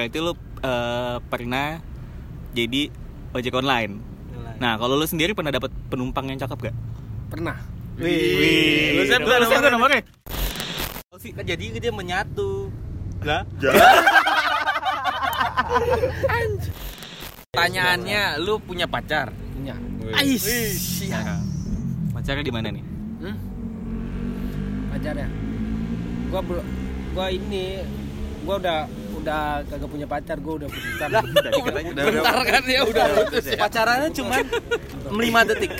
berarti lu eh, pernah jadi ojek online. Nah, kalau lu sendiri pernah dapat penumpang yang cakep gak? Pernah. Wih, Lu siapa Lu siapa nomornya? nomornya? Sih, kan jadi dia menyatu. Lah, Pertanyaannya, lu punya pacar? Punya. Ais, Nah, pacarnya di mana nih? Hmm? Pacar ya? Gua belum gua ini gua udah udah kagak punya pacar, gua udah putus lah, bentar kan ya udah putus ya. pacarannya cuma 5 detik.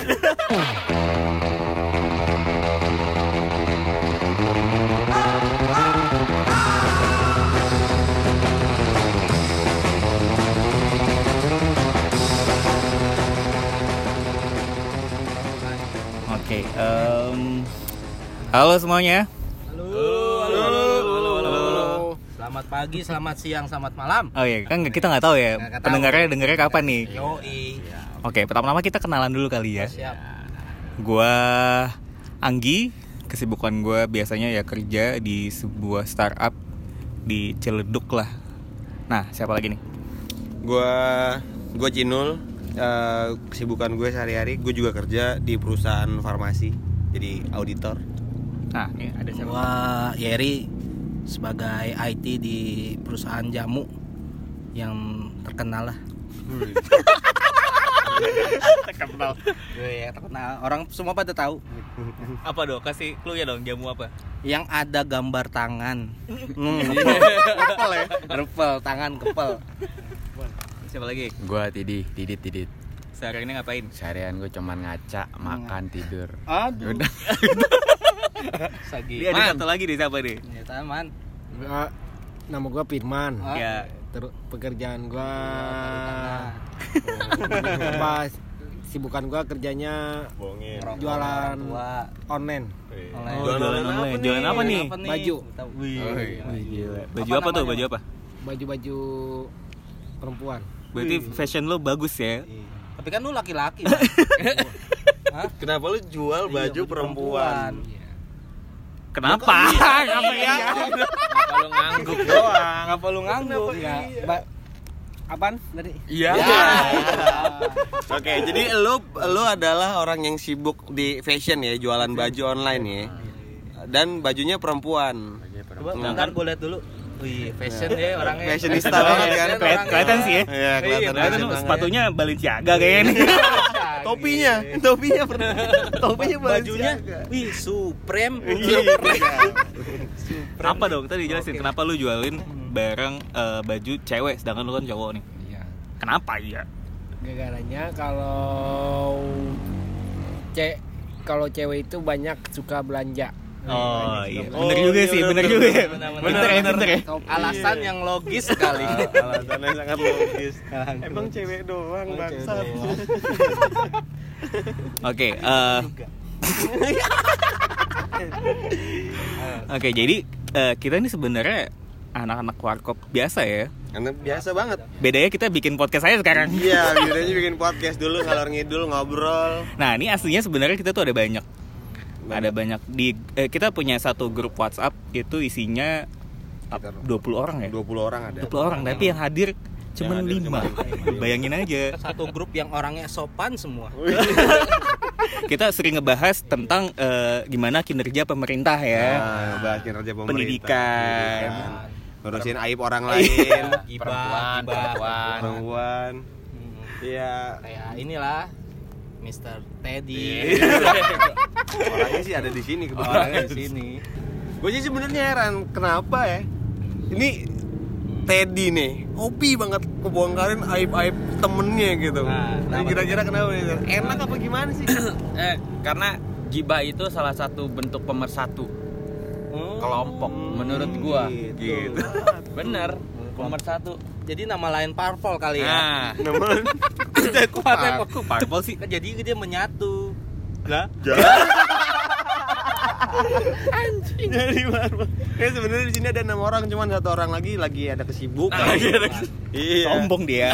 Oke, em, halo semuanya. Pagi, selamat siang, selamat malam. Oh iya, kan kita nggak tahu ya tahu. pendengarnya dengarnya kapan nih. Yoi. Oke, pertama-tama kita kenalan dulu kali ya. Siap. Gua Anggi, kesibukan gua biasanya ya kerja di sebuah startup di Ciledug lah. Nah, siapa lagi nih? Gua gua Cinul. Eh, kesibukan gue sehari-hari gue juga kerja di perusahaan farmasi jadi auditor. Nah, ini ada siapa? Gua Yeri sebagai IT di perusahaan jamu yang terkenal lah. Terkenal. Gue ya terkenal. Orang semua pada tahu. Apa dong? Kasih clue ya dong, jamu apa? Yang ada gambar tangan. Hmm, Kepel ya. Repel, tangan kepel. Siapa lagi? Gua Tidit, Tidit, Tidit. Sehari ini ngapain? Seharian gue cuman ngaca, makan, tidur. Aduh. Udah. Sagi. Dia ada satu lagi nih siapa nih? Ya, taman. Gua, nama gua Firman. Ah. Ya, Ter- pekerjaan gua Tangan. pas sibukan gua kerjanya Bohongin. Ngerokok Jualan. tua. online. Online. Oh, jualan online. Jualan apa nih? Baju. Wih. Oh, iya. Wih. Baju Apa apa, tuh? Baju apa? Baju-baju perempuan. Berarti fashion lo bagus ya. Tapi kan lu laki-laki. Hah? Kenapa lu jual Iya, baju perempuan? Kenapa? Kenapa ya? Kenapa lu ngangguk doang. Ngapa lu ngangguk? Ya, ba- apaan tadi? Iya. Oke, jadi lu lu adalah orang yang sibuk di fashion ya, jualan baju online ya. Dan bajunya perempuan. Coba bentar gue lihat dulu. Wih, fashion ya orangnya. Fashionista banget kan? Kelihatan, sih ya. Iya, kelihatan Kelihatan sepatunya Balenciaga kayaknya nih. Topinya, topinya pernah. Topinya Bajunya, Balenciaga. wih, Supreme. Iya. Apa dong? Tadi jelasin kenapa lu jualin barang eh, baju cewek sedangkan lu kan cowok nih. Iya. Kenapa ya? Gagaranya kalau ce kalau cewek itu banyak suka belanja. Oh iya, Oh, bener juga iya, sih, bener bener, juga ya. bener, bener, Bener ya, bener. bener ya. Alasan yang logis sekali. Alasannya sangat logis. Emang cewek doang bangsat. Oke, eh Oke, jadi eh, kita ini sebenarnya anak-anak warkop biasa ya. Karena biasa banget. Bedanya kita bikin podcast saya sekarang. Iya, biasanya bikin podcast dulu ngalor ngidul ngobrol. Nah, ini aslinya sebenarnya kita tuh ada banyak. Ada banyak di eh, kita punya satu grup WhatsApp itu isinya ap- 20 orang ya. 20 orang ada. 20 orang, tapi yang hadir cuma hadir 5. Bayangin aja. Satu grup yang orangnya sopan semua. Kita sering ngebahas tentang eh, gimana kinerja pemerintah ya. Nah, bahas kinerja pemerintah. Pendidikan. Pendidikan. Ngurusin aib orang lain. Gibah, Perempuan, perempuan. Perempuan. Hmm. Iya. Kayak inilah Mr. Teddy. Orangnya sih ada di sini Orangnya kebetulan. di sini. Gue sih sebenarnya heran kenapa ya? Ini Teddy nih, hobi banget ngebongkarin aib-aib temennya gitu. Nah, Nah, kenapa kira-kira kenapa nih? Enak apa gimana sih? Eh, karena gibah itu salah satu bentuk pemersatu kelompok menurut gua. Gitu. Bener, pemersatu. Jadi nama lain parpol kali ya. Nah, Namun Par- Kok parpol sih? Jadi dia menyatu. Lah, Jadi baru. Ya sebenarnya di sini ada enam orang, cuman satu orang lagi lagi ada kesibukan. Iya. Sombong dia.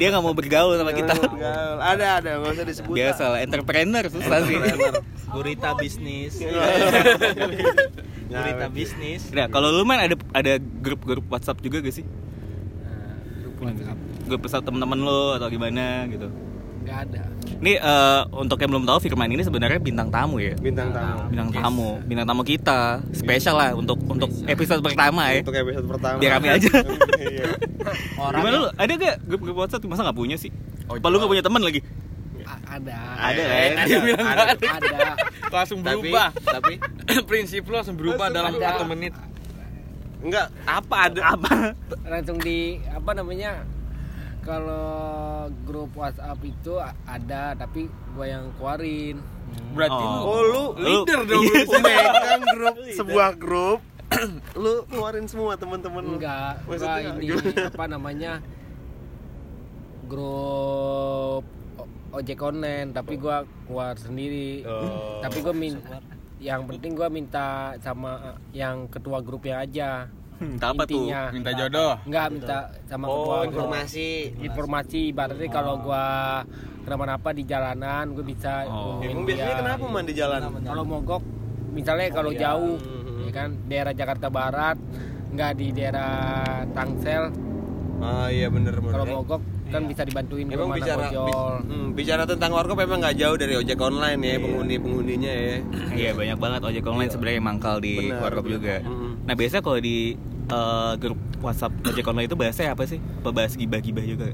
Dia nggak mau bergaul sama kita. Gaul. Ada ada, nggak usah disebut. Biasa lah, entrepreneur susah sih. gurita bisnis. gurita bisnis. Nah, kalau lu man ada ada grup-grup WhatsApp juga gak sih? WhatsApp. Grup pesawat temen-temen lo atau gimana gitu? Nggak ada. Ini eh, untuk yang belum tahu Firman ini sebenarnya bintang tamu ya? Bintang tamu. bintang tamu. Bintang tamu kita. Spesial lah untuk untuk episode pertama ya. Untuk episode pertama. biar rame aja. Iya. Orang gimana lu? Ada gak grup grup WhatsApp? Masa nggak punya sih? Apa lu nggak punya teman lagi ada. Ada Eh, kan ada, ada. ada langsung Tapi, berubah? tapi. Prinsip lo langsung berubah dalam Ada. satu menit. Enggak apa ada apa? Langsung di apa namanya kalau grup WhatsApp itu ada tapi gua yang keluarin. Berarti Oh. lu Oh lu leader dong Iya. lu megang grup sebuah grup. Lu keluarin semua teman-teman lu. Enggak Maksudnya ini gimana? apa namanya grup ojek online tapi gua keluar sendiri. Oh. tapi gua min yang penting gua minta sama yang ketua grupnya aja. Minta apa tuh? Minta jodoh? Enggak minta sama oh ketua grup. informasi. Informasi ibaratnya kalau gua kenapa-napa di jalanan gue bisa Oh. emang biasanya dia. kenapa man di jalan? Kalau mogok misalnya kalau jauh Mhm. ya kan? Daerah Jakarta Barat nggak di daerah Tangsel. Ah iya bener bener. Kalau mogok kan bisa dibantuin Emang bicara bi- ojol hmm, bicara tentang warkop emang nggak jauh dari ojek online ya penghuni penghuninya ya. Iya banyak banget ojek online sebenarnya yang mangkal di Benar, warkop juga. Mm. Nah biasanya kalau di eh, grup WhatsApp ojek online itu bahasanya apa sih? Apa bahas gibah-gibah juga?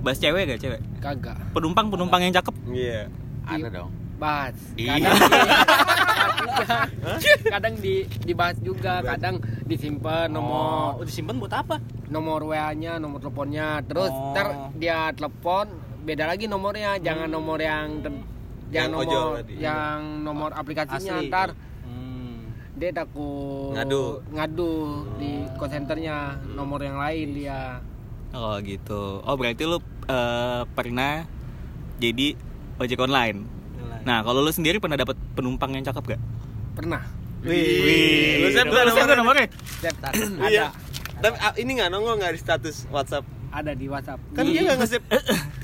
Bahas cewek gak cewek? kagak Penumpang penumpang yang cakep. Iya. ada dong bahas Iya. kadang di, dibahas juga kadang disimpan nomor Oh, disimpan buat apa? nomor WA-nya nomor teleponnya terus Oh. ntar dia telepon beda lagi nomornya jangan nomor yang ter- Yang jangan ojol nomor tadi. yang nomor aplikasinya Asli. ntar Hmm. dia takut Ngadu. ngadu di call centernya nomor yang lain dia Oh gitu. Oh berarti lu eh, pernah jadi ojek online. Nah kalau lu sendiri pernah dapat penumpang yang cakep gak? pernah Wih. Lu save Lu nggak save nggak nomornya? nomornya? Setiap Iya. ada Tapi ah, ini nggak nongol nggak di status WhatsApp? ada di WhatsApp Kan Di- dia nggak nge-save.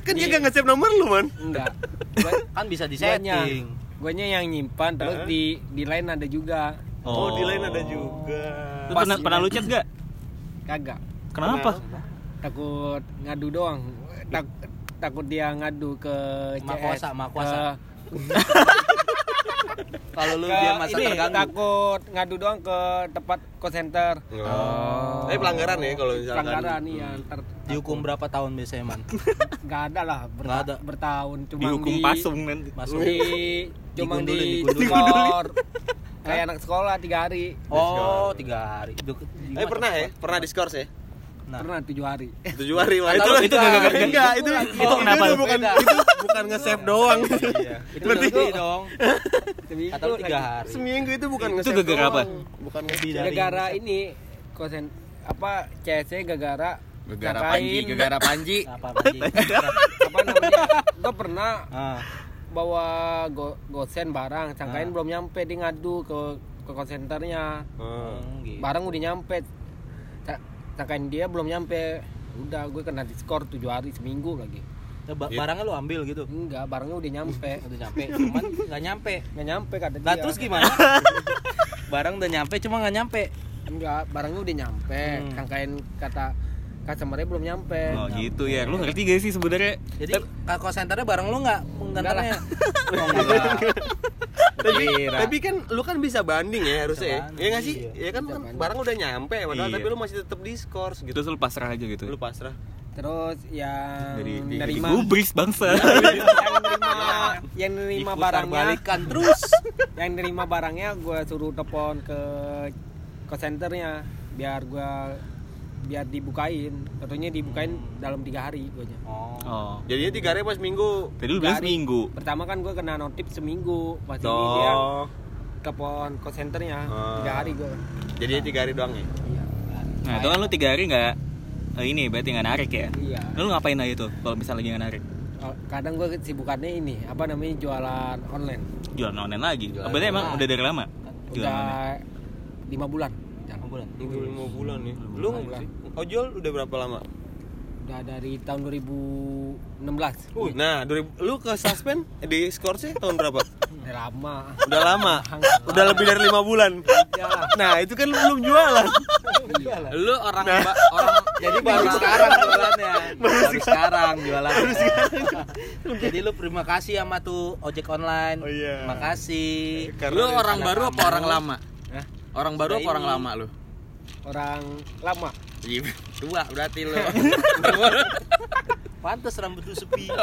kan dia nggak nge-save nomor lu man. enggak Gua- Kan bisa di guanya setting. guanya yang nyimpan terus di di lain ada juga Oh, di lain ada juga. Lu pernah pernah lu chat gak? kagak Kenapa? takut ngadu doang Tak- takut dia ngadu ke CS kuasa, maha kuasa. Ke- Kalau lu ke biar masa ini, terganggu. takut ngadu doang ke tempat call center Oh. Tapi pelanggaran ya kalau misalkan. pelanggaran iya ntar Dihukum berapa tahun biasanya, Man? nggak ada lah ber- ada. bertahun cuma Dihukum di, pasung nanti. Masuk. di cuma di skor kayak anak sekolah tiga hari Oh, tiga hari. Di- Eh pernah ya? Pernah diskors ya? Nah, pernah tujuh hari Tujuh hari wah Atau itu itu nggak- nggak- nggak- enggak itu itu kenapa? itu bukan itu bukan nge-save doang. iya. Itu berarti dong. Lu tiga hari. Seminggu itu bukan Itu nge-save gara-gara apa? Bukan nge-save. gara-gara ini kosen apa CS gara-gara gegara sangkain- panji gegara panji Apa Panji? apa namanya gue pernah Ah, bawa go gosen barang sangkain Ah. belum nyampe dia ngadu ke ke Oh. hmm, gitu. barang udah nyampe Sangkain dia belum nyampe udah gue kena diskor tujuh hari seminggu lagi Ya, ba- barangnya lu ambil gitu. enggak barangnya udah nyampe Udah nyampe, cuman nggak nyampe. nggak nyampe kata Lah dia terus gimana? Barang udah nyampe cuma nggak nyampe. enggak barangnya udah nyampe Hmm. sangkain kata customernya belum nyampe Oh gitu ya. Lu ngerti gak sih sebenarnya? Jadi call centernya barang lu nggak penggantarnya. Oh, Tapi tapi kan lu kan bisa banding ya harusnya ya. banding, Iya nggak sih? iya. Ya kan, kan barang udah nyampe padahal Iya. tapi lu masih tetap diskors gitu. Terus lu pasrah aja gitu. Lu pasrah. terus yang Dari di, nerima gubris bangsa. yang nerima yang nerima Diputar barangnya balikan terus. yang nerima barangnya gue suruh telepon ke call centernya biar gue biar dibukain tentunya dibukain dalam tiga hari gue Oh. Oh. Jadinya tiga hari pas minggu. Tadi lu bilang Tiga hari. seminggu. pertama kan gue kena notif seminggu pas ini dia Oh. telepon call centernya Oh. tiga hari gue Jadinya tiga hari doang ya. iya Nah, itu kan lu tiga hari nggak eh, ini berarti nggak narik ya? iya Lu ngapain aja tuh kalau misalnya lagi nggak narik? Oh, kadang gue sibukannya ini apa namanya jualan online Jualan online lagi. Jualan Oh, berarti emang online. udah dari lama? Udah lima bulan bulan. Minggu lima bulan nih. Lu Lima bulan. ojol udah berapa lama? udah dari tahun 2016 Nah, 2000, lu ke suspend di scoresnya tahun berapa? udah lama Udah lama. Udah lebih dari lima bulan. ya Nah, itu kan lu belum jualan. lu orang Nah. ba- orang Jadi baru sekarang jualannya. Baru sekarang jualan. Jadi lu terima kasih sama tuh ojek online. Oh, iya. Makasih. Lu orang baru apa orang lama? Hah? Orang baru Udah apa orang lama lu? Orang lama. Iya, tua berarti lu. Pantes rambut lu sepi.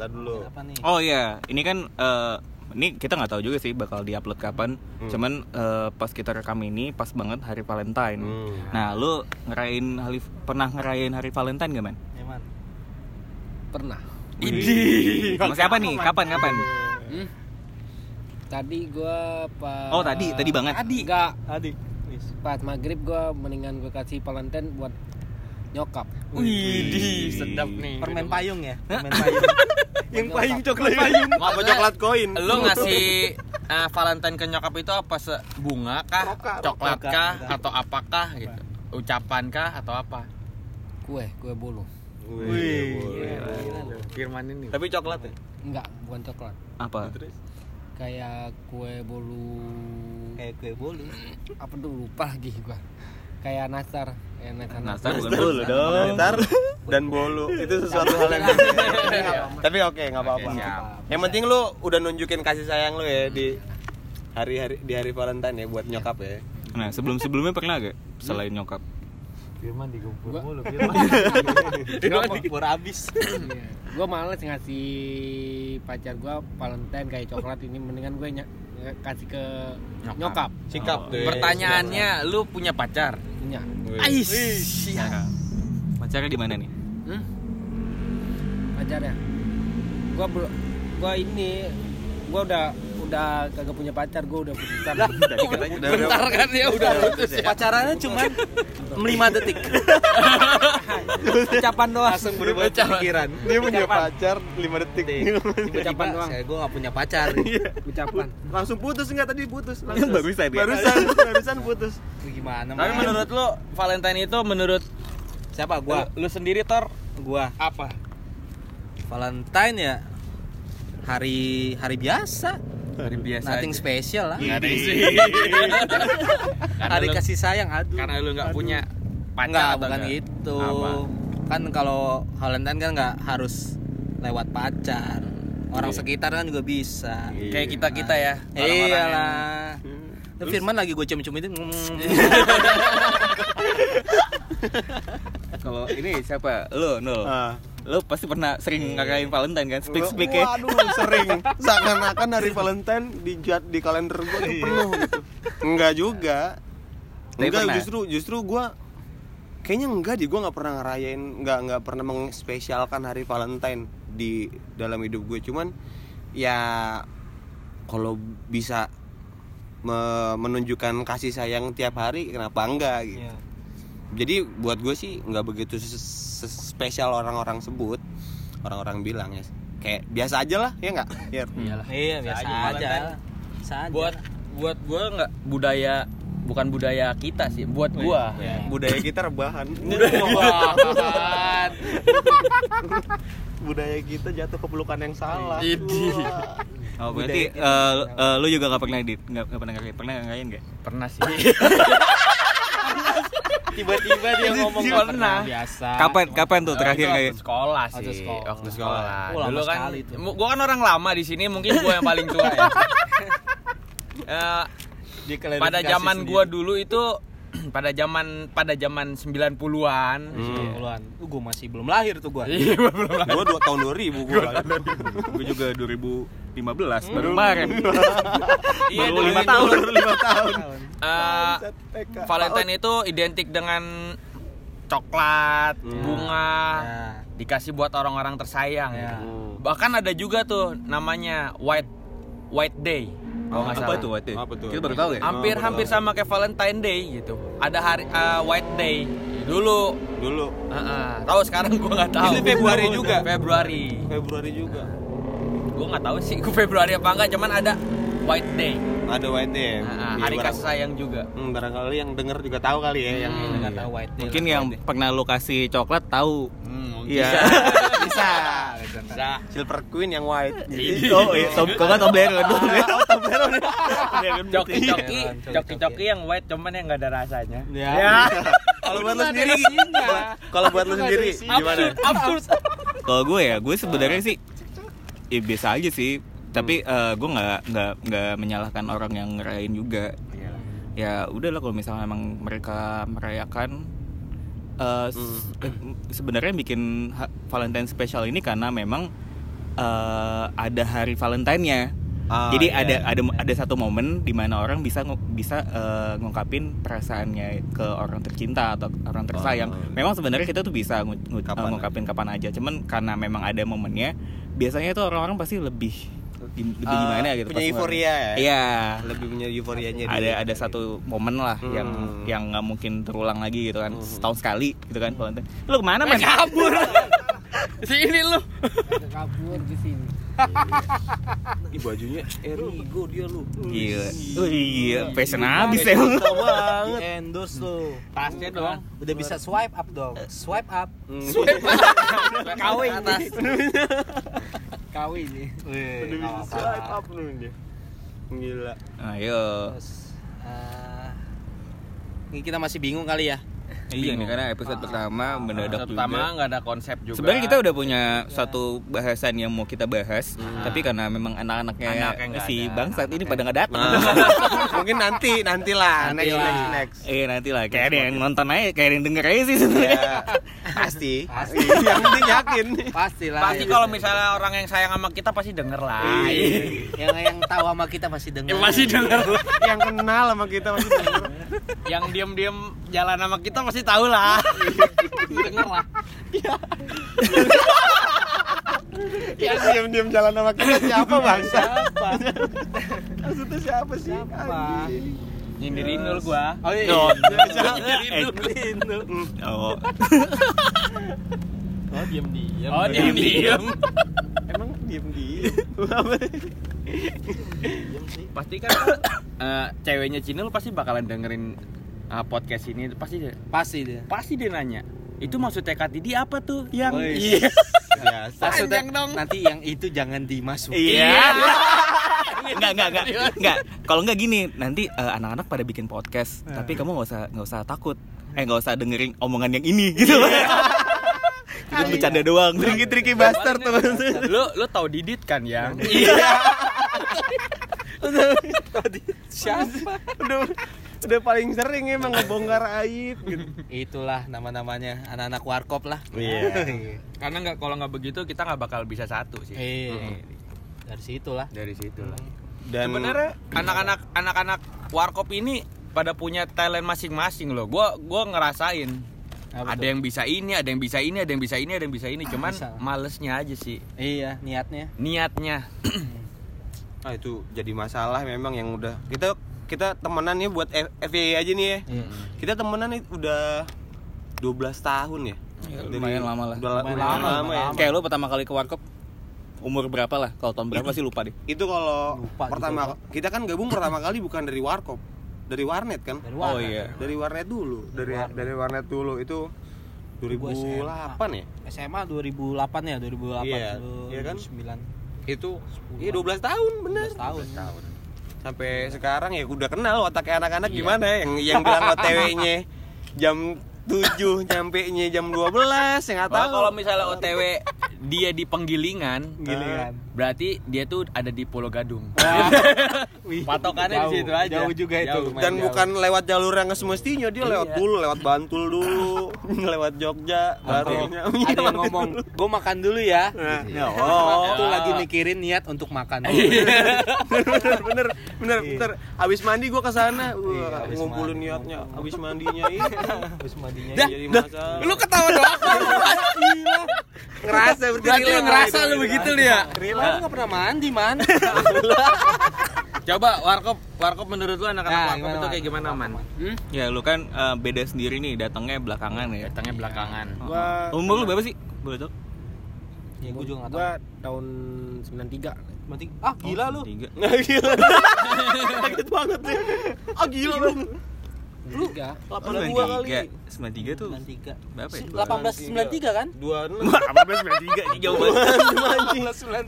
Tadi dulu. Oh iya, ini kan eh, ini kita nggak tahu juga sih bakal diupload kapan. Cuman eh, pas kita rekam ini pas banget hari Valentine. Hmm. Nah, lu ngerayain hari pernah ngerayain hari Valentine gak, Man? Eman. Pernah. Sama siapa nih? Kapan kapan? Hmm? Tadi gua pas Oh, tadi, tadi banget. Enggak, Adik. pas maghrib gua mendingan gua kasih Valentine buat nyokap. Wih, sedap nih. Permen payung ya? Permen payung. Yang payung coklat payung. Apa coklat koin? Lu ngasih eh, Valentine ke nyokap itu apa se bunga kah, coklat roka. kah, atau apakah gitu? Ucapan kah atau apa? Kue, kue bolu. Wih. Firman ini. Tapi coklat ya? Enggak, bukan coklat. Apa? Kayak kue bolu Kayak kue bolu. apa tuh lupa lagi gua. Kayak nastar, kayak nastar. Nastar bukan bolu dong. Datar dan bolu itu sesuatu hal yang. Tapi oke nggak apa-apa. Yang penting lu udah nunjukin kasih sayang lu ya di hari-hari di hari Valentine ya buat nyokap ya. Nah, sebelum-sebelumnya pernah gak selain nyokap? Firman digumpul Gua- mulu Firman. Firman habis. Iya. Gua males ngasih pacar gua Valentine kayak coklat ini mendingan gue ny- kasih ke Nyokap. nyokap. Sikap deh. Pertanyaannya, lu punya pacar? Punya. Ais. Nah, pacarnya di mana nih? Hmm? Pacar ya? Gua belum gua ini gua udah udah kagak punya pacar, gua udah putusan. Tadi katanya udah Bentar kan ya udah putus ya. Pacarannya cuma 5 detik. Ucapan doang. Langsung berubah pikiran. Dia punya pacar 5 detik. Ucapan doang. Saya gue gak punya pacar. Ucapan. Langsung putus enggak tadi putus langsung. Barusan ya? Barusan barusan putus. Gimana? Tapi menurut lu Valentine itu menurut siapa? Gua. lu, lu sendiri Tor Gua. apa? Valentine ya hari hari biasa. Hari biasa. Nothing special lah. Nggak ada isi. Hari lu- kasih sayang aduh. Karena lu nggak punya pacar Enggak, atau bukan nggak? gitu. Apa? Kan kalau Valentine kan nggak harus lewat pacar. Orang sekitar kan juga bisa. Kayak kita kita ya. orang-orang yang- Iyalah. Terus Firman lagi gue cium-ciumin Kalau ini siapa? Lu, Nul. Ah. Lu pasti pernah sering ngerayain Valentine kan? Speak speak ya. Waduh, sering. Seakan-akan hari Valentine di jad- di kalender gua tuh penuh gitu. Enggak juga. Tapi Enggak, pernah? justru justru gua kayaknya enggak di gua nggak pernah ngerayain, nggak nggak pernah mengspesialkan hari Valentine di dalam hidup gue. Cuman ya kalau bisa me- menunjukkan kasih sayang tiap hari kenapa enggak gitu. Iya. Jadi buat gue sih nggak begitu spesial orang-orang sebut, orang-orang bilang ya kayak biasa aja lah ya nggak? Ya. Iyalah. Iya, biasa aja aja. Biasa aja. Buat buat gua nggak budaya bukan budaya kita sih. Buat gua. Budaya kita rebahan. Budaya kita jatuh ke pelukan yang salah. Idi. Oh, berarti eh, eh, lu juga gak pernah edit? Gak, gak pernah ngerayain? Pernah ngerayain gak? Pernah sih. tiba-tiba dia ngomong Pernah. pernah biasa. Kapan kapan tuh terakhir kayak waktu sekolah sih. Waktu sekolah. Waktu sekolah. Oh, Dulu kan gua kan orang lama di sini, mungkin gua yang paling tua ya. Eh, pada zaman gua dulu itu pada zaman pada zaman 90-an. Hmm. Puluhan. Uh, gue masih belum lahir tuh gue. Iya, belum lah. Gua dua tahun 2000 gua. gue juga 2015 baru kemarin. Iya, Baru dulu lima itu, tahun. Lima tahun. eh, Valentine itu identik dengan coklat, bunga, Ya. dikasih buat orang-orang tersayang. Ya. Bahkan ada juga tuh namanya White White Day. Kalau nggak apa salah. tuh waktu? Apa tuh? Kita baru tahu ya? Hampir hampir sama kayak Valentine Day gitu. Ada hari eh, White Day dulu. Dulu Heeh. Tahu sekarang gua nggak tahu. Itu Februari juga? Februari. Februari juga. Gua nggak tahu sih gua Februari apa enggak, cuman ada White Day. ada white day. Iya, hari barang- kasih sayang juga. Hmm, barangkali yang denger juga tahu kali ya yang Yang nggak tahu white day Mungkin yang white day. pernah lu kasih coklat tahu. Hmm, Iya. bisa. Bisa. Silver Queen yang white. Oh, iya, Tom, kok nggak Toblerone? Toblerone. Coki-coki, Coki-coki. coki-coki yang white cuman yang nggak ada rasanya. Ya. Kalau buat lu sendiri Kalau buat lu sendiri gimana? Absurd. Kalau gue ya, gue sebenarnya sih ya biasa aja sih. Tapi eh, gue nggak nggak nggak menyalahkan orang yang ngerayain juga. Ya udahlah kalau misalnya emang mereka merayakan eh, s- eh, sebenarnya bikin Valentine spesial ini karena memang eh, ada hari Valentine-nya. Ah, Jadi iya, ada iya, ada ada satu momen di mana orang bisa bisa eh, ngungkapin perasaannya ke orang tercinta atau orang tersayang. Oh. Memang sebenarnya kita tuh bisa ngu- ngu- Kapan ngungkapin kapan aja. Cuman karena memang ada momennya, biasanya tuh orang-orang pasti lebih lebih Ah, gimana gitu. punya pas euforia ya? Iya. Lebih punya euforianya Ada dia. ada satu momen lah Hmm. yang yang nggak mungkin terulang lagi gitu kan. Setahun sekali gitu kan Valentine. Lu ke mana man? Kabur. Sini lu. kabur di sini Ih bajunya Erigo dia lu. Gila. Oh iya, fashion habis ya. Banget. Endorse tuh Tasnya dong. udah bisa swipe up dong swipe up kawin atas kawin nih Udah bisa swipe up lu dia. Gila. Ayo. Terus, eh, ini kita masih bingung kali ya Iya nih karena episode pertama mendadak juga. Pertama nggak ada konsep juga. Sebenarnya kita udah punya satu bahasan yang mau kita bahas, tapi karena memang anak-anaknya Anaknya nggak si ada, bangsat ini pada nggak datang. Nah, mungkin nanti nantilah Nanti next lah. next next. Eh nanti lah kayak ada yang nonton aja, kayak ada yang denger aja sih sebenarnya. Ya, pasti. Pasti. Yang penting yakin. pasti lah Pasti kalau misalnya orang yang sayang sama kita pasti denger lah. yang yang tahu sama kita masih dengar Yang masih denger. yang kenal sama kita masih denger. yang diem-diem jalan sama kita pasti tahu lah. denger lah. Yang diam-diam jalan sama kita siapa bangsa? Siapa? Maksudnya siapa sih? Anjing. Nyindirin dulu gua. oh iya Nyindirin dulu. oh. oh diem Oh, diem-diem. Emang diam-diam. Pasti kan eh, ceweknya Cina lu pasti bakalan dengerin eh, podcast ini pasti dia pasti dia pasti dia nanya itu maksud TKTD apa tuh yang iya Biasa. Maksudnya dong. nanti yang itu jangan dimasukin Iya. Enggak, enggak, enggak. Enggak. Kalau enggak gini, nanti eh, anak-anak pada bikin podcast, tapi kamu nggak usah nggak usah takut. Eh nggak usah dengerin omongan yang ini gitu. Itu bercanda doang. Tricky-tricky bastard tuh. lu lu tahu Didit kan yang siapa Udah udah paling sering emang ngebongkar aib gitu. itulah nama namanya anak-anak warkop lah. Iya. karena nggak kalau nggak begitu kita nggak bakal bisa satu sih. Dari situ lah dari situ lah Dan sebenarnya anak-anak anak-anak warkop ini pada punya talent masing-masing loh. Gua gua ngerasain. Apa ada tuh? yang bisa ini ada yang bisa ini ada yang bisa ini ada yang bisa ini. Cuman Bisa. malesnya aja sih. Iya niatnya. Niatnya. Ah itu jadi masalah memang yang udah kita kita temenan ya buat F- FYI aja nih ya. Iya. Kita temenan nih udah 12 tahun ya. Ya, lumayan lama lah. Udah Lumayan lumayan lama, lama, ya. lama. Kayak lu pertama kali ke warkop umur berapa lah? Kalau tahun berapa sih lupa deh. Itu kalau Lupa pertama kita kan gabung pertama kali bukan dari warkop, dari warnet kan? dari Oh warna. iya. Dari warnet dulu, dari Warnet. dari warnet dulu itu 2008 ya. SMA 2008 ya 2008 Iya, iya kan? 2009 Itu iya 12 tahun bener. 12 tahun Sampai sekarang ya udah kenal otaknya anak-anak gimana yang yang bilang OTW-nya jam 7 nyampe nya jam 12 ya nggak tahu. kalau misalnya OTW dia di penggilingan, Giliran. berarti dia tuh ada di Pulau Gadung. Patokannya di situ aja. jauh juga itu, Jauh. dan jauh. bukan lewat jalur yang semestinya dia lewat Iya. dulu lewat Bantul dulu lewat Jogja baru ada yang ngomong gue makan dulu ya. Nah, oh oh tuh lagi mikirin niat untuk makan dulu. Bener bener bener bener. Abis mandi gua ke sana wah Iya, abis ngumpulin mandi, niatnya. Abis mandinya ini. Terus mandinya jadi masalah Lu ketawa doang. ngerasa berarti Berarti lu ngerasa lu begitu lu ya. Rila lu nggak pernah mandi man Coba warkop warkop menurut lu anak-anak Nah, warkop gimana, itu kayak gimana, Man? Hmm? Ya lu kan eh, beda sendiri nih, datangnya belakangan ya. Datangnya belakangan. Oh. Gua- Umur lu berapa sih? Boleh tau? Ya, gua juga nggak Gua tahun 93. Berarti ah gila lu. Tiga. Nah, gila. Kaget banget ya. Ah gila lu. 93. Oh, 82 kali. 93 tuh 93. berapa ya? 1893 kan? 26 Apa 93 jauh banget.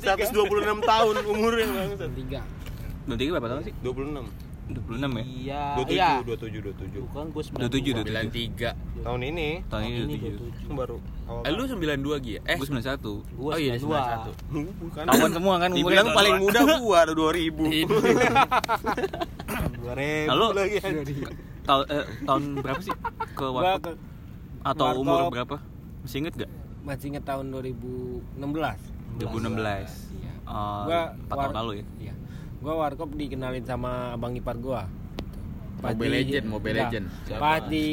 126 tahun umurnya bangsat. 93. 93 berapa tahun sih? 26. 26 ya? Iya. 27, Iya. 27, 27. Bukan gue 27, 93. Tahun ini Tahun ini ini 27. baru awal. Eh lu 92 Gi ya? Eh, Gue 91. Gua oh iya 92. 91. Bukan. Tahun semua kan Dibilang paling muda gua ada 2000. Iya. 2000 Lalu tahun eh, tahun berapa sih ke warkop ke, atau warkop. umur berapa? Masih inget gak? masih inget tahun 2016. 2016. Iya. Oh, Gua 4 tahun lalu ya. Iya. Gua warkop dikenalin sama abang ipar gua. Pas Mobile di- Legend, Mobile enggak, Legend. Pas di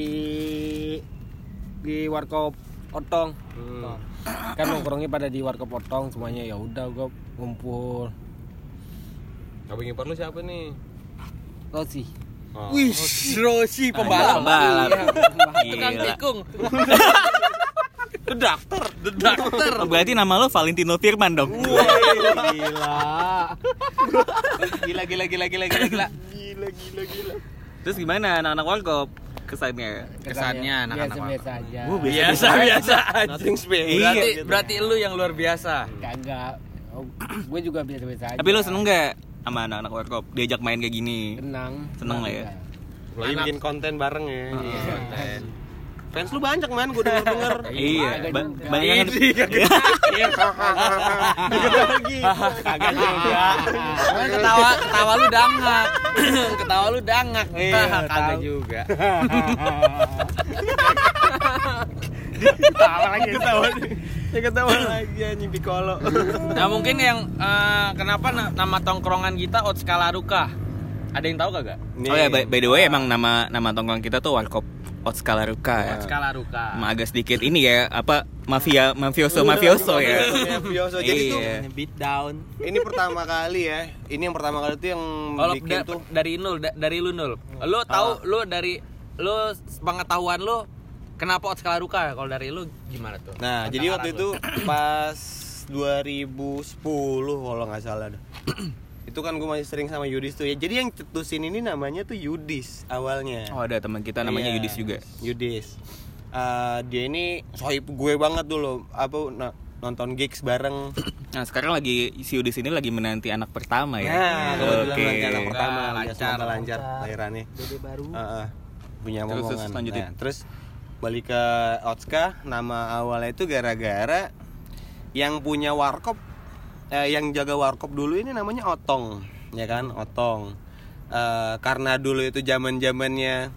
di warkop Otong. Hmm. Kan nongkrongnya pada di warkop Otong semuanya ya udah gua ngumpul. Abang ipar lu siapa nih? Rosi. Oh. Wih, Rosi pembalap. Pembalap. Tukang Gila. tikung. The Doctor. The Doctor. Oh, berarti nama lo Valentino Firman dong. Gila. Gila gila gila gila gila gila. Gila gila gila. Terus gimana anak-anak warkop kesannya? Kesannya anak-anak biasa-biasa aja. Biasa biasa aja. Nothing special. Berarti gitu. berarti lu yang luar biasa. Kagak. Oh, gue juga biasa-biasa aja. Tapi lo seneng gak sama anak-anak warkop? Diajak main kayak gini. Senang. Seneng lah ya? Lagi Anak- bikin konten bareng ya. Heeh. Konten. Fans lu banyak man, gua denger denger. Iya, Kagak juga. banyak yang lagi. Kagak juga. Cuman ketawa ketawa lu dangak. ketawa lu dangak. Iya, Kagak juga. Ketawa lagi ketawa. Ya ketawa lagi anjing Piccolo. Nah, mungkin yang eh, kenapa na- nama tongkrongan kita Otskala Ruka? Ada yang tahu kagak? Oh ya, by, by the way emang nama nama tongkrong kita tuh warkop Otskala Ruka ya. Otskala Ruka. Agak sedikit ini ya, apa mafia mafioso mafioso ya. Mafioso. Jadi tuh Iya. Beat down. ini pertama kali ya. Ini yang pertama kali tuh yang Kalau bikin da- tuh dari nul da- dari lu nul. Lu tahu lu dari lu pengetahuan lu kenapa Otskala Ruka? Kalau dari lu gimana tuh? Nah, Tentang jadi waktu itu lu. pas 2010 kalau nggak salah dah. itu kan gue masih sering sama Yudis tuh ya. Jadi yang cetusin ini namanya tuh Yudis awalnya. Oh, ada teman kita namanya Iya, Yudis juga. Yudis. Eh, dia ini sohib gue banget dulu. Apa nah, nonton gigs bareng. Nah, sekarang lagi si Yudis ini lagi menanti anak pertama ya. Nah, kebetulan Oke. lancar anak pertama, Semoga lancar, lancar. lahirannya. Baru. Heeh. punya Terus, momongan. terus, lanjutin. Nah, terus balik ke Otska, nama awalnya itu gara-gara yang punya warkop eh, yang jaga warkop dulu ini namanya Otong, ya kan? Otong. Eh, karena dulu itu zaman-zamannya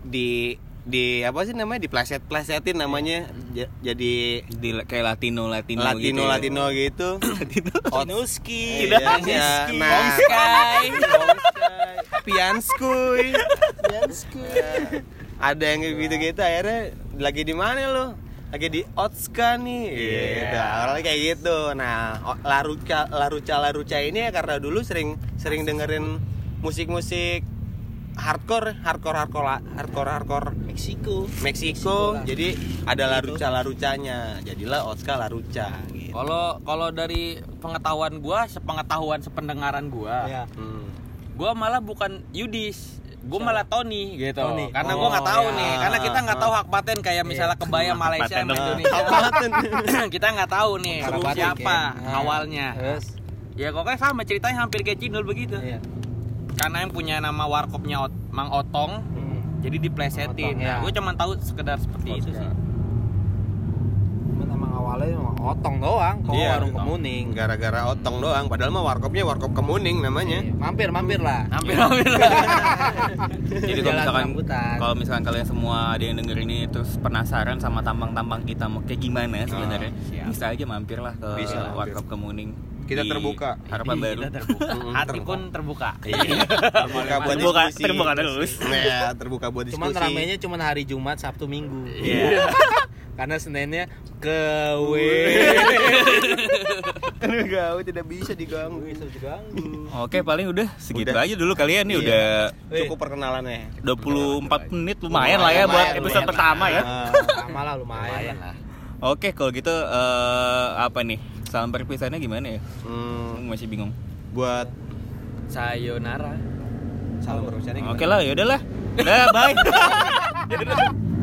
di di apa sih namanya dipleset-plesetin namanya Ja- jadi Di kayak Latino Latino, Latino gitu. ya. Latino gitu. Tinuski. Iya, iya. Nah, Pomskai. Pianskuy. Pianskuy. Ada yang kayak gitu-gitu akhirnya lagi di mana lo? Lagi di Otska nih. Gitu. Awalnya kayak gitu. Nah, Laruca Laruca Laruca ini ya karena dulu sering sering dengerin musik-musik hardcore, hardcore hardcore hardcore hardcore Meksiko. Meksiko. Jadi ada Laruca Larucanya. Jadilah Otska Laruca gitu. Kalau kalau dari pengetahuan gua, sepengetahuan sependengaran gua, Ya. Hmm. gua malah bukan Yudis. Gua malah Tony gitu. Tony. Karena Oh, gua nggak tahu ya. nih, karena kita nggak tahu hak paten kayak misalnya kebaya Malaysia sama. Indonesia. kita nggak tahu nih siapa Ken. awalnya. Terus. Ya pokoknya sama ceritanya hampir kayak Cinul begitu. Iya. Karena yang punya nama warkopnya Ot- Mang Otong, Hmm. jadi diplesetin. Otong, ya. Nah, gue cuma tahu sekedar seperti itu sih. Awalnya otong doang, kok Iya, warung kemuning. Gara-gara otong doang, padahal mah warkopnya warkop kemuning namanya. Mampir, mampir lah. Hampir-hampir. Jadi kalau misalkan kalau misalkan kalian semua ada yang denger ini terus penasaran sama tambang-tambang kita mau kayak gimana sebenarnya, siap. bisa aja mampir lah ke Bisa mampir. Warkop Kemuning. Kita terbuka. Harapan baru. Kita terbuka. Hati terbuka. pun terbuka. Iya. terbuka buat Terbuka, diskusi. terbuka terus. Iya, terbuka buat diskusi. Cuman ramenya cuman hari Jumat, Sabtu, Minggu. Iya. Karena Seninnya ke W. kan gawe tidak bisa diganggu. Bisa diganggu. Oke, paling udah segitu Udah. aja dulu kalian nih Iya. udah Cukup perkenalannya. 24 menit lumayan lah ya buat Lumayan, episode lumayan. pertama ya. Ah. Sama lah lumayan. Lumayan lah. Oke, kalau gitu eh, apa nih? Salam perpisahannya gimana ya? Hmm, Masih bingung. buat Sayonara. salam perpisahannya gimana? Oke lah, ya udahlah. Udah, bye.